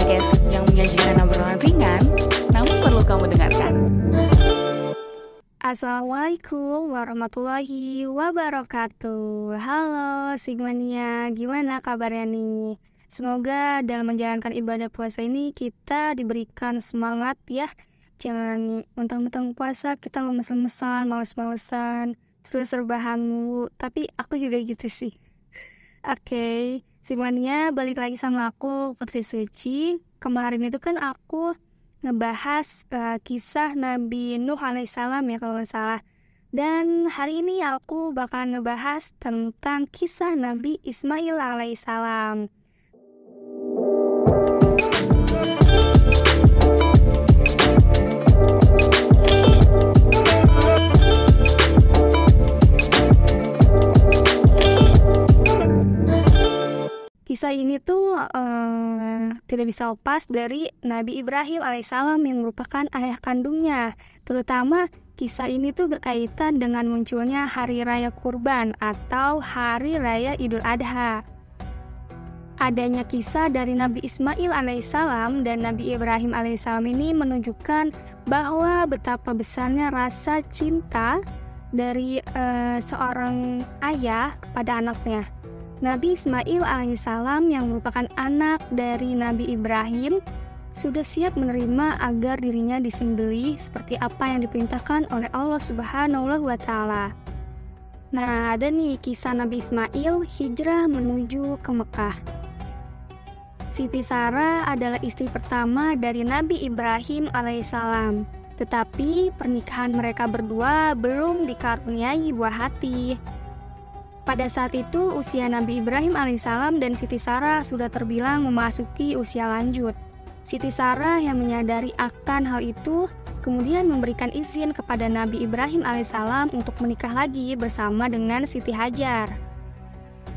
podcast yang menyajikan obrolan ringan, namun perlu kamu dengarkan. Assalamualaikum warahmatullahi wabarakatuh Halo Sigmania, gimana kabarnya nih? Semoga dalam menjalankan ibadah puasa ini kita diberikan semangat ya Jangan mentang-mentang puasa kita lemes-lemesan, males-malesan, terus serbahan mulu Tapi aku juga gitu sih Oke, okay. Sigmania balik lagi sama aku Putri Suci Kemarin itu kan aku ngebahas uh, kisah Nabi Nuh alaihissalam ya kalau nggak salah. Dan hari ini aku bakal ngebahas tentang kisah Nabi Ismail alaihissalam. Kisah ini tuh uh, tidak bisa lepas dari Nabi Ibrahim alaihissalam yang merupakan ayah kandungnya. Terutama kisah ini tuh berkaitan dengan munculnya Hari Raya Kurban atau Hari Raya Idul Adha. Adanya kisah dari Nabi Ismail alaihissalam dan Nabi Ibrahim alaihissalam ini menunjukkan bahwa betapa besarnya rasa cinta dari uh, seorang ayah kepada anaknya. Nabi Ismail alaihissalam yang merupakan anak dari Nabi Ibrahim sudah siap menerima agar dirinya disembeli seperti apa yang diperintahkan oleh Allah Subhanahu wa taala. Nah, ada nih kisah Nabi Ismail hijrah menuju ke Mekah. Siti Sarah adalah istri pertama dari Nabi Ibrahim alaihissalam. Tetapi pernikahan mereka berdua belum dikaruniai buah hati. Pada saat itu, usia Nabi Ibrahim alaihissalam dan Siti Sarah sudah terbilang memasuki usia lanjut. Siti Sarah yang menyadari akan hal itu, kemudian memberikan izin kepada Nabi Ibrahim alaihissalam untuk menikah lagi bersama dengan Siti Hajar.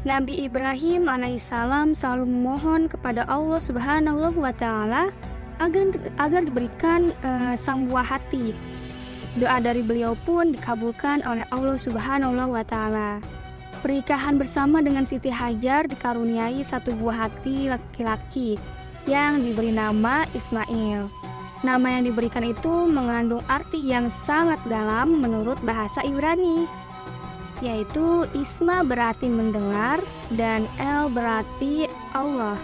Nabi Ibrahim alaihissalam selalu memohon kepada Allah Subhanahu wa taala agar agar diberikan uh, sang buah hati. Doa dari beliau pun dikabulkan oleh Allah Subhanahu wa taala. Pernikahan bersama dengan Siti Hajar dikaruniai satu buah hati laki-laki yang diberi nama Ismail. Nama yang diberikan itu mengandung arti yang sangat dalam menurut bahasa Ibrani, yaitu Isma berarti mendengar dan El berarti Allah.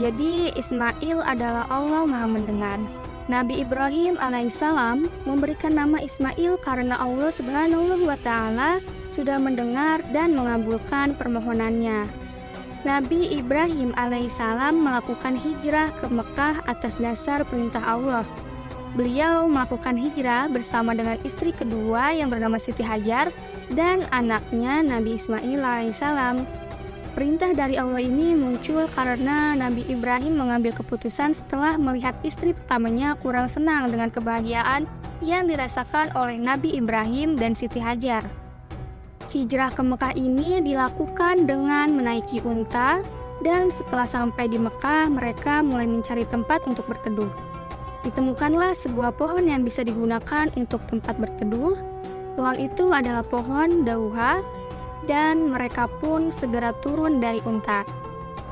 Jadi Ismail adalah Allah Maha Mendengar. Nabi Ibrahim alaihissalam memberikan nama Ismail karena Allah Subhanahu wa taala sudah mendengar dan mengabulkan permohonannya. Nabi Ibrahim alaihissalam melakukan hijrah ke Mekah atas dasar perintah Allah. Beliau melakukan hijrah bersama dengan istri kedua yang bernama Siti Hajar dan anaknya Nabi Ismail alaihissalam. Perintah dari Allah ini muncul karena Nabi Ibrahim mengambil keputusan setelah melihat istri pertamanya kurang senang dengan kebahagiaan yang dirasakan oleh Nabi Ibrahim dan Siti Hajar. Hijrah ke Mekah ini dilakukan dengan menaiki unta dan setelah sampai di Mekah mereka mulai mencari tempat untuk berteduh. Ditemukanlah sebuah pohon yang bisa digunakan untuk tempat berteduh. Pohon itu adalah pohon dauha dan mereka pun segera turun dari unta.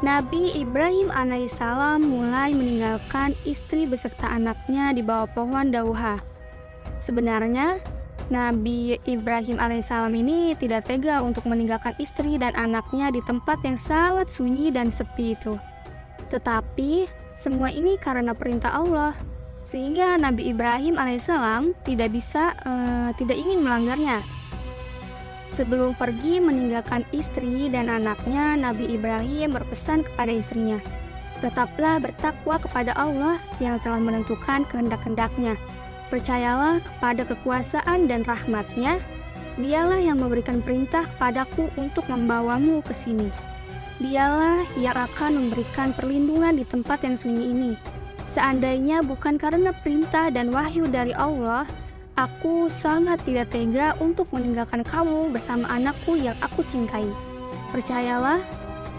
Nabi Ibrahim alaihissalam mulai meninggalkan istri beserta anaknya di bawah pohon dauha. Sebenarnya, Nabi Ibrahim alaihissalam ini tidak tega untuk meninggalkan istri dan anaknya di tempat yang sangat sunyi dan sepi itu. Tetapi semua ini karena perintah Allah, sehingga Nabi Ibrahim alaihissalam tidak bisa, uh, tidak ingin melanggarnya. Sebelum pergi meninggalkan istri dan anaknya, Nabi Ibrahim berpesan kepada istrinya, "Tetaplah bertakwa kepada Allah yang telah menentukan kehendak-kehendaknya." Percayalah kepada kekuasaan dan rahmatnya, dialah yang memberikan perintah padaku untuk membawamu ke sini. Dialah yang akan memberikan perlindungan di tempat yang sunyi ini. Seandainya bukan karena perintah dan wahyu dari Allah, aku sangat tidak tega untuk meninggalkan kamu bersama anakku yang aku cintai. Percayalah,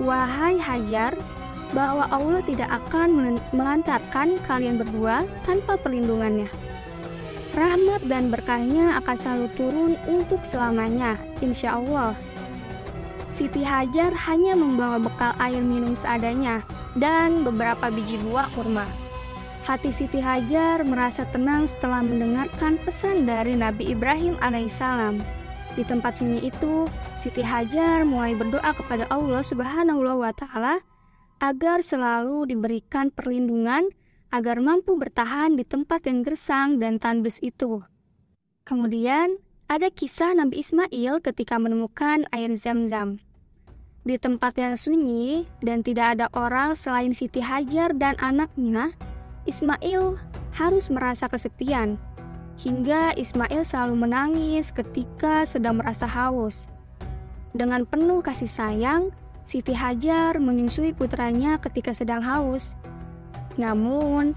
wahai Hajar, bahwa Allah tidak akan melantarkan kalian berdua tanpa perlindungannya rahmat dan berkahnya akan selalu turun untuk selamanya, insya Allah. Siti Hajar hanya membawa bekal air minum seadanya dan beberapa biji buah kurma. Hati Siti Hajar merasa tenang setelah mendengarkan pesan dari Nabi Ibrahim alaihissalam. Di tempat sunyi itu, Siti Hajar mulai berdoa kepada Allah Subhanahu wa taala agar selalu diberikan perlindungan agar mampu bertahan di tempat yang gersang dan tandus itu. Kemudian, ada kisah Nabi Ismail ketika menemukan air zam-zam. Di tempat yang sunyi dan tidak ada orang selain Siti Hajar dan anaknya, Ismail harus merasa kesepian. Hingga Ismail selalu menangis ketika sedang merasa haus. Dengan penuh kasih sayang, Siti Hajar menyusui putranya ketika sedang haus. Namun,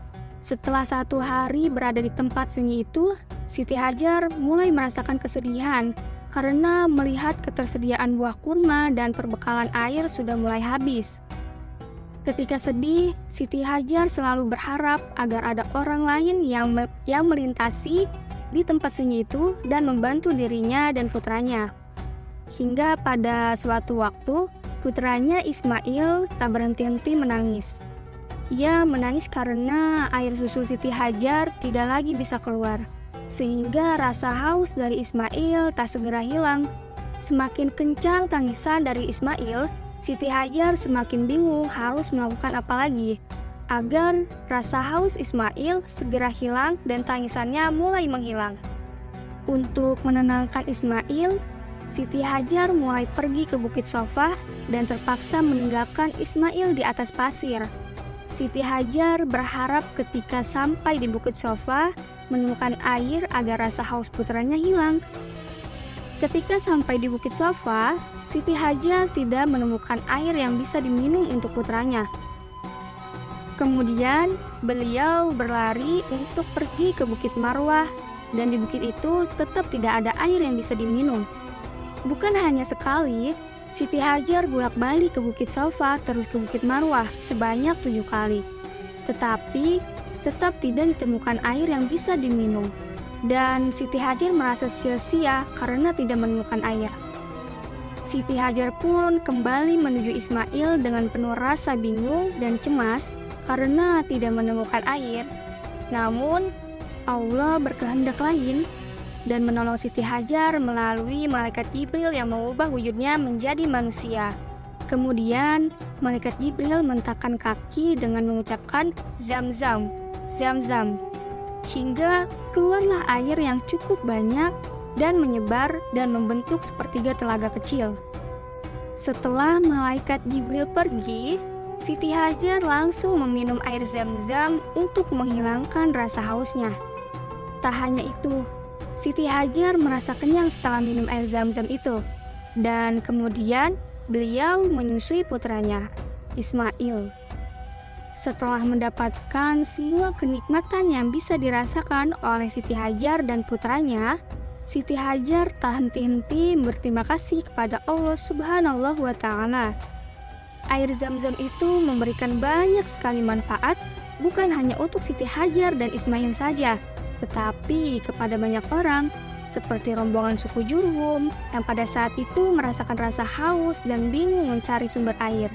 setelah satu hari berada di tempat sunyi itu, Siti Hajar mulai merasakan kesedihan karena melihat ketersediaan buah kurma dan perbekalan air sudah mulai habis. Ketika sedih, Siti Hajar selalu berharap agar ada orang lain yang me yang melintasi di tempat sunyi itu dan membantu dirinya dan putranya. Hingga pada suatu waktu, putranya Ismail tak berhenti-henti menangis. Ia menangis karena air susu Siti Hajar tidak lagi bisa keluar sehingga rasa haus dari Ismail tak segera hilang. Semakin kencang tangisan dari Ismail, Siti Hajar semakin bingung harus melakukan apa lagi agar rasa haus Ismail segera hilang dan tangisannya mulai menghilang. Untuk menenangkan Ismail, Siti Hajar mulai pergi ke Bukit Sofa dan terpaksa meninggalkan Ismail di atas pasir. Siti Hajar berharap ketika sampai di Bukit Sofa, menemukan air agar rasa haus putranya hilang. Ketika sampai di Bukit Sofa, Siti Hajar tidak menemukan air yang bisa diminum untuk putranya. Kemudian, beliau berlari untuk pergi ke Bukit Marwah, dan di bukit itu tetap tidak ada air yang bisa diminum. Bukan hanya sekali, Siti Hajar bolak-balik ke Bukit Sofa terus ke Bukit Marwah sebanyak tujuh kali. Tetapi tetap tidak ditemukan air yang bisa diminum. Dan Siti Hajar merasa sia-sia karena tidak menemukan air. Siti Hajar pun kembali menuju Ismail dengan penuh rasa bingung dan cemas karena tidak menemukan air. Namun, Allah berkehendak lain dan menolong Siti Hajar melalui malaikat Jibril yang mengubah wujudnya menjadi manusia. Kemudian, malaikat Jibril mentakkan kaki dengan mengucapkan zam-zam zam-zam, hingga keluarlah air yang cukup banyak dan menyebar dan membentuk sepertiga telaga kecil. Setelah malaikat Jibril pergi, Siti Hajar langsung meminum air zam-zam untuk menghilangkan rasa hausnya. Tak hanya itu, Siti Hajar merasa kenyang setelah minum air zam-zam itu. Dan kemudian beliau menyusui putranya, Ismail. Setelah mendapatkan semua kenikmatan yang bisa dirasakan oleh Siti Hajar dan putranya, Siti Hajar tak henti-henti berterima kasih kepada Allah Subhanahu wa taala. Air Zam-Zam itu memberikan banyak sekali manfaat bukan hanya untuk Siti Hajar dan Ismail saja, tetapi kepada banyak orang seperti rombongan suku Jurhum yang pada saat itu merasakan rasa haus dan bingung mencari sumber air.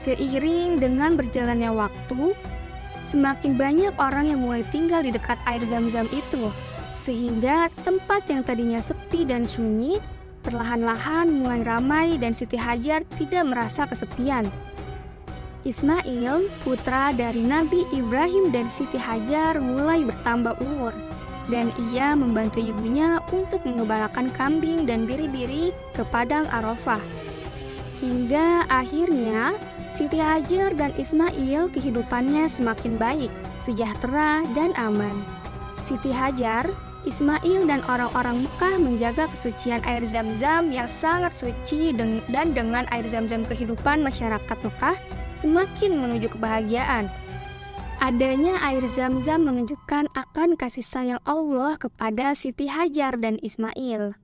Seiring dengan berjalannya waktu, semakin banyak orang yang mulai tinggal di dekat air zam-zam itu, sehingga tempat yang tadinya sepi dan sunyi perlahan-lahan mulai ramai dan Siti Hajar tidak merasa kesepian. Ismail, putra dari Nabi Ibrahim dan Siti Hajar mulai bertambah umur dan ia membantu ibunya untuk mengembalakan kambing dan biri-biri ke padang Arafah. Hingga akhirnya Siti Hajar dan Ismail kehidupannya semakin baik, sejahtera, dan aman. Siti Hajar, Ismail dan orang-orang Mekah menjaga kesucian air zam-zam yang sangat suci dan dengan air zam-zam kehidupan masyarakat Mekah semakin menuju kebahagiaan. Adanya air zam-zam menunjukkan akan kasih sayang Allah kepada Siti Hajar dan Ismail.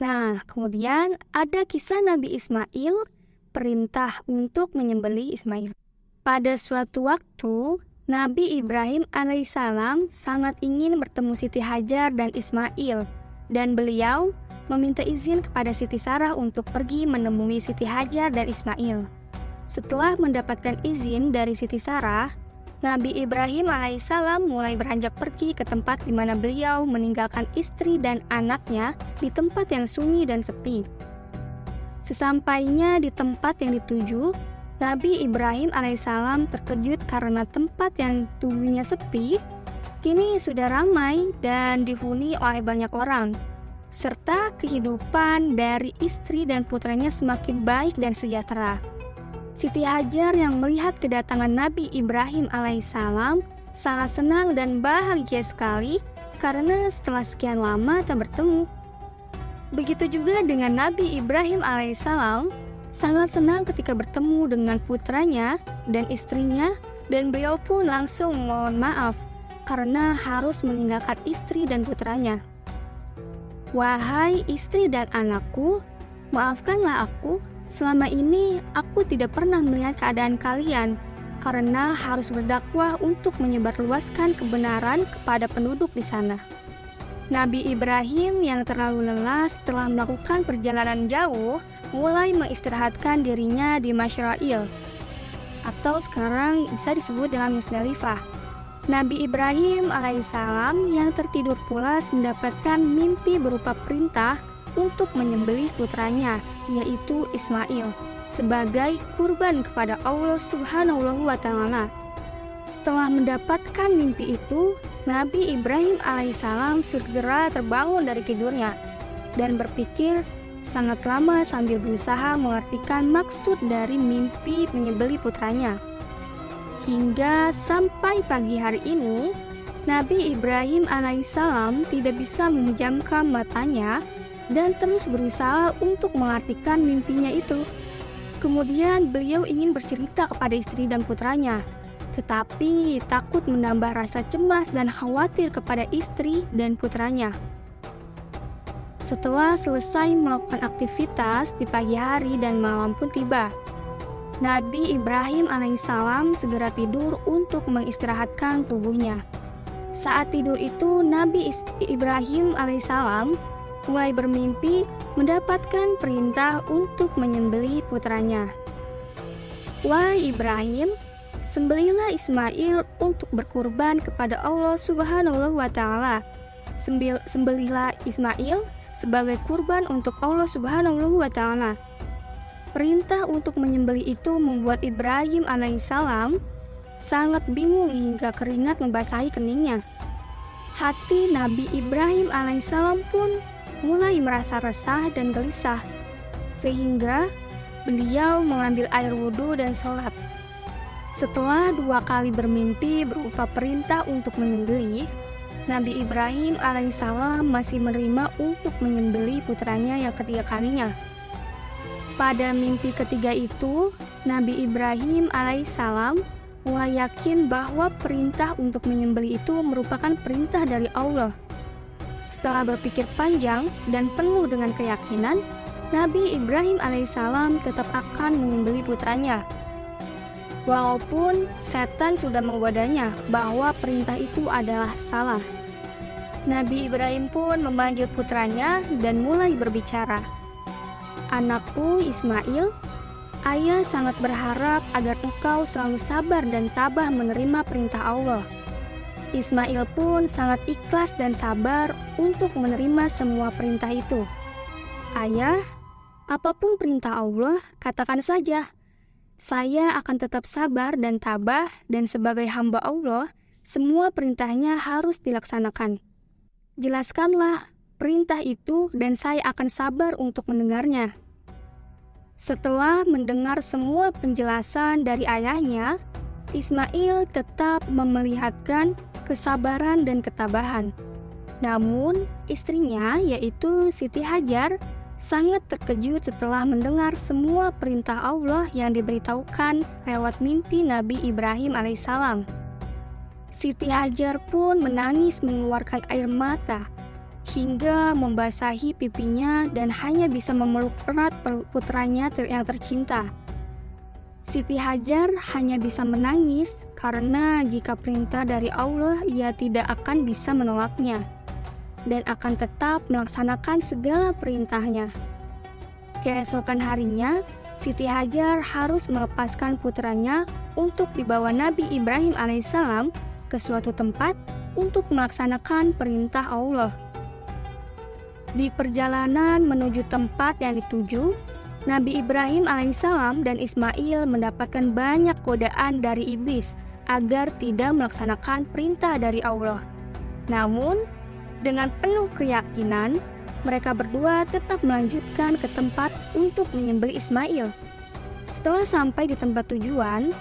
Nah, kemudian ada kisah Nabi Ismail perintah untuk menyembeli Ismail. Pada suatu waktu, Nabi Ibrahim alaihissalam sangat ingin bertemu Siti Hajar dan Ismail, dan beliau meminta izin kepada Siti Sarah untuk pergi menemui Siti Hajar dan Ismail. Setelah mendapatkan izin dari Siti Sarah, Nabi Ibrahim alaihissalam mulai beranjak pergi ke tempat di mana beliau meninggalkan istri dan anaknya di tempat yang sunyi dan sepi. Sesampainya di tempat yang dituju, Nabi Ibrahim alaihissalam terkejut karena tempat yang dulunya sepi kini sudah ramai dan dihuni oleh banyak orang, serta kehidupan dari istri dan putranya semakin baik dan sejahtera. Siti Hajar yang melihat kedatangan Nabi Ibrahim alaihissalam sangat senang dan bahagia sekali karena setelah sekian lama tak bertemu. Begitu juga dengan Nabi Ibrahim alaihissalam sangat senang ketika bertemu dengan putranya dan istrinya dan beliau pun langsung mohon maaf karena harus meninggalkan istri dan putranya. Wahai istri dan anakku, maafkanlah aku, selama ini aku tidak pernah melihat keadaan kalian karena harus berdakwah untuk menyebarluaskan kebenaran kepada penduduk di sana. Nabi Ibrahim yang terlalu lelah setelah melakukan perjalanan jauh mulai mengistirahatkan dirinya di Masyrail atau sekarang bisa disebut dengan Musdalifah. Nabi Ibrahim alaihissalam yang tertidur pulas mendapatkan mimpi berupa perintah untuk menyembelih putranya, yaitu Ismail, sebagai kurban kepada Allah Subhanahu wa Ta'ala. Setelah mendapatkan mimpi itu, Nabi Ibrahim alaihissalam segera terbangun dari tidurnya dan berpikir sangat lama sambil berusaha mengartikan maksud dari mimpi menyembelih putranya. Hingga sampai pagi hari ini, Nabi Ibrahim alaihissalam tidak bisa memejamkan matanya dan terus berusaha untuk mengartikan mimpinya itu. Kemudian beliau ingin bercerita kepada istri dan putranya, tetapi takut menambah rasa cemas dan khawatir kepada istri dan putranya. Setelah selesai melakukan aktivitas di pagi hari dan malam pun tiba, Nabi Ibrahim alaihissalam segera tidur untuk mengistirahatkan tubuhnya. Saat tidur itu, Nabi Ibrahim alaihissalam mulai bermimpi mendapatkan perintah untuk menyembelih putranya. Wahai Ibrahim, sembelilah Ismail untuk berkurban kepada Allah Subhanahu wa taala. Sembelilah Ismail sebagai kurban untuk Allah Subhanahu wa taala. Perintah untuk menyembelih itu membuat Ibrahim alaihissalam sangat bingung hingga keringat membasahi keningnya. Hati Nabi Ibrahim alaihissalam pun mulai merasa resah dan gelisah, sehingga beliau mengambil air wudhu dan sholat. Setelah dua kali bermimpi berupa perintah untuk menyembelih, Nabi Ibrahim alaihissalam masih menerima untuk menyembelih putranya yang ketiga kalinya. Pada mimpi ketiga itu, Nabi Ibrahim alaihissalam mulai yakin bahwa perintah untuk menyembelih itu merupakan perintah dari Allah. Setelah berpikir panjang dan penuh dengan keyakinan, Nabi Ibrahim alaihissalam tetap akan menyembelih putranya. Walaupun setan sudah menggodanya bahwa perintah itu adalah salah. Nabi Ibrahim pun memanggil putranya dan mulai berbicara. Anakku Ismail, ayah sangat berharap agar engkau selalu sabar dan tabah menerima perintah Allah. Ismail pun sangat ikhlas dan sabar untuk menerima semua perintah itu. Ayah, apa pun perintah Allah, katakan saja. Saya akan tetap sabar dan tabah dan sebagai hamba Allah, semua perintahnya harus dilaksanakan. Jelaskanlah perintah itu dan saya akan sabar untuk mendengarnya. Setelah mendengar semua penjelasan dari ayahnya, Ismail tetap memelihatkan kesabaran dan ketabahan. Namun, istrinya, yaitu Siti Hajar, sangat terkejut setelah mendengar semua perintah Allah yang diberitahukan lewat mimpi Nabi Ibrahim alaihissalam. Siti Hajar pun menangis mengeluarkan air mata hingga membasahi pipinya dan hanya bisa memeluk erat putranya yang tercinta. Siti Hajar hanya bisa menangis karena jika perintah dari Allah ia tidak akan bisa menolaknya. dan akan tetap melaksanakan segala perintahnya. Keesokan harinya, Siti Hajar harus melepaskan putranya untuk dibawa Nabi Ibrahim alaihissalam ke suatu tempat untuk melaksanakan perintah Allah. Di perjalanan menuju tempat yang dituju, Nabi Ibrahim alaihissalam dan Ismail mendapatkan banyak godaan dari iblis agar tidak melaksanakan perintah dari Allah. Namun, dengan penuh keyakinan, mereka berdua tetap melanjutkan ke tempat untuk menyembelih Ismail. Setelah sampai di tempat tujuan,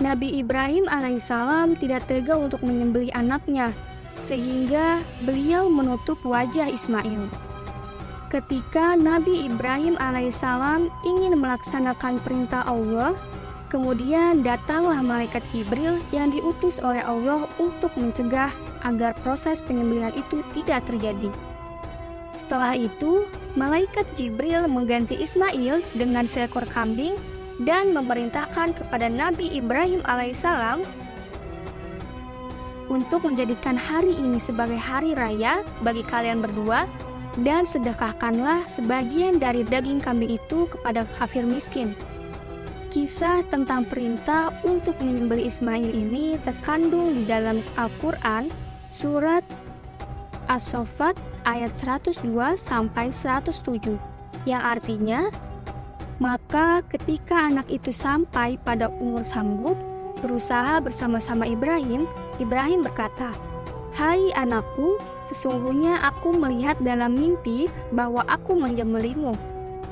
Nabi Ibrahim alaihissalam tidak tega untuk menyembelih anaknya, sehingga beliau menutup wajah Ismail. Ketika Nabi Ibrahim alaihissalam ingin melaksanakan perintah Allah, kemudian datanglah malaikat Jibril yang diutus oleh Allah untuk mencegah agar proses penyembelihan itu tidak terjadi. Setelah itu, malaikat Jibril mengganti Ismail dengan seekor kambing dan memerintahkan kepada Nabi Ibrahim alaihissalam untuk menjadikan hari ini sebagai hari raya bagi kalian berdua dan sedekahkanlah sebagian dari daging kambing itu kepada kafir miskin. Kisah tentang perintah untuk menyembelih Ismail ini terkandung di dalam Al-Quran surat As-Sofat ayat 102 sampai 107 yang artinya maka ketika anak itu sampai pada umur sanggup berusaha bersama-sama Ibrahim, Ibrahim berkata, "Hai anakku, sesungguhnya aku melihat dalam mimpi bahwa aku menjemelimu.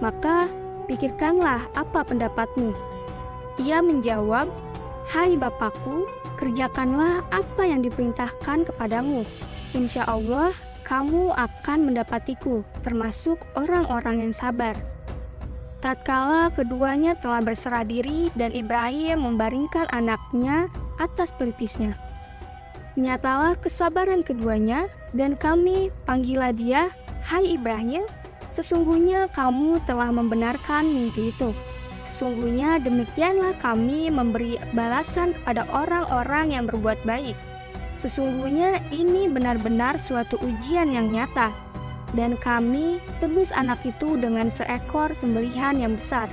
Maka pikirkanlah apa pendapatmu." Ia menjawab, "Hai bapakku, kerjakanlah apa yang diperintahkan kepadamu. Insya Allah kamu akan mendapatiku, termasuk orang-orang yang sabar. Tatkala keduanya telah berserah diri dan Ibrahim membaringkan anaknya atas pelipisnya. Nyatalah kesabaran keduanya dan kami panggilah dia, Hai Ibrahim, sesungguhnya kamu telah membenarkan mimpi itu. Sesungguhnya demikianlah kami memberi balasan kepada orang-orang yang berbuat baik. Sesungguhnya ini benar-benar suatu ujian yang nyata, dan kami tebus anak itu dengan seekor sembelihan yang besar.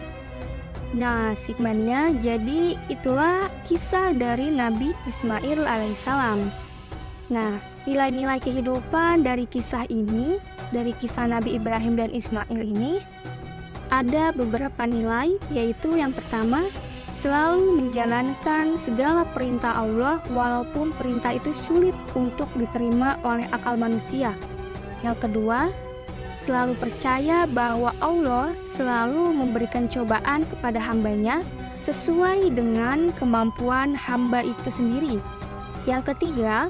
Nah, sigmanya, jadi itulah kisah dari Nabi Ismail alaihissalam. Nah, nilai-nilai kehidupan dari kisah ini, dari kisah Nabi Ibrahim dan Ismail ini, ada beberapa nilai, yaitu yang pertama, selalu menjalankan segala perintah Allah walaupun perintah itu sulit untuk diterima oleh akal manusia. Yang kedua, selalu percaya bahwa Allah selalu memberikan cobaan kepada hambanya sesuai dengan kemampuan hamba itu sendiri. Yang ketiga,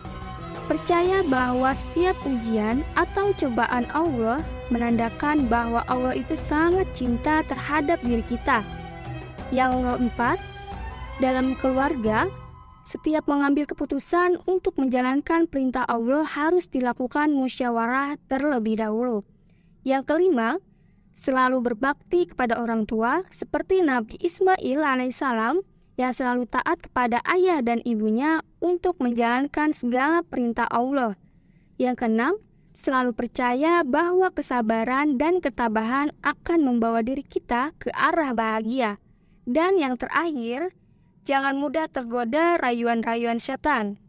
percaya bahwa setiap ujian atau cobaan Allah menandakan bahwa Allah itu sangat cinta terhadap diri kita yang keempat, dalam keluarga, setiap mengambil keputusan untuk menjalankan perintah Allah harus dilakukan musyawarah terlebih dahulu. Yang kelima, selalu berbakti kepada orang tua seperti Nabi Ismail alaihissalam yang selalu taat kepada ayah dan ibunya untuk menjalankan segala perintah Allah. Yang keenam, selalu percaya bahwa kesabaran dan ketabahan akan membawa diri kita ke arah bahagia. Dan yang terakhir, jangan mudah tergoda rayuan-rayuan setan.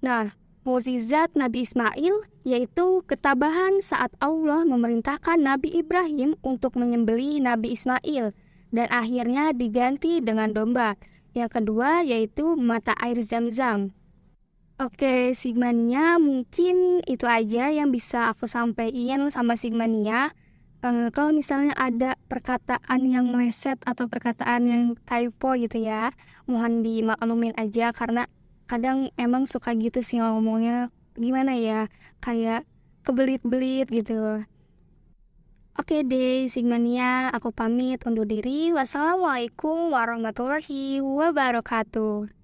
Nah, mukjizat Nabi Ismail yaitu ketabahan saat Allah memerintahkan Nabi Ibrahim untuk menyembelih Nabi Ismail dan akhirnya diganti dengan domba. Yang kedua yaitu mata air zam-zam. Oke, Sigmania mungkin itu aja yang bisa aku sampaikan sama Sigmania uh, kalau misalnya ada perkataan yang meleset atau perkataan yang typo gitu ya, mohon dimaklumin aja karena kadang emang suka gitu sih ngomongnya gimana ya, kayak kebelit-belit gitu. Oke deh, Sigmania, aku pamit undur diri. Wassalamualaikum warahmatullahi wabarakatuh.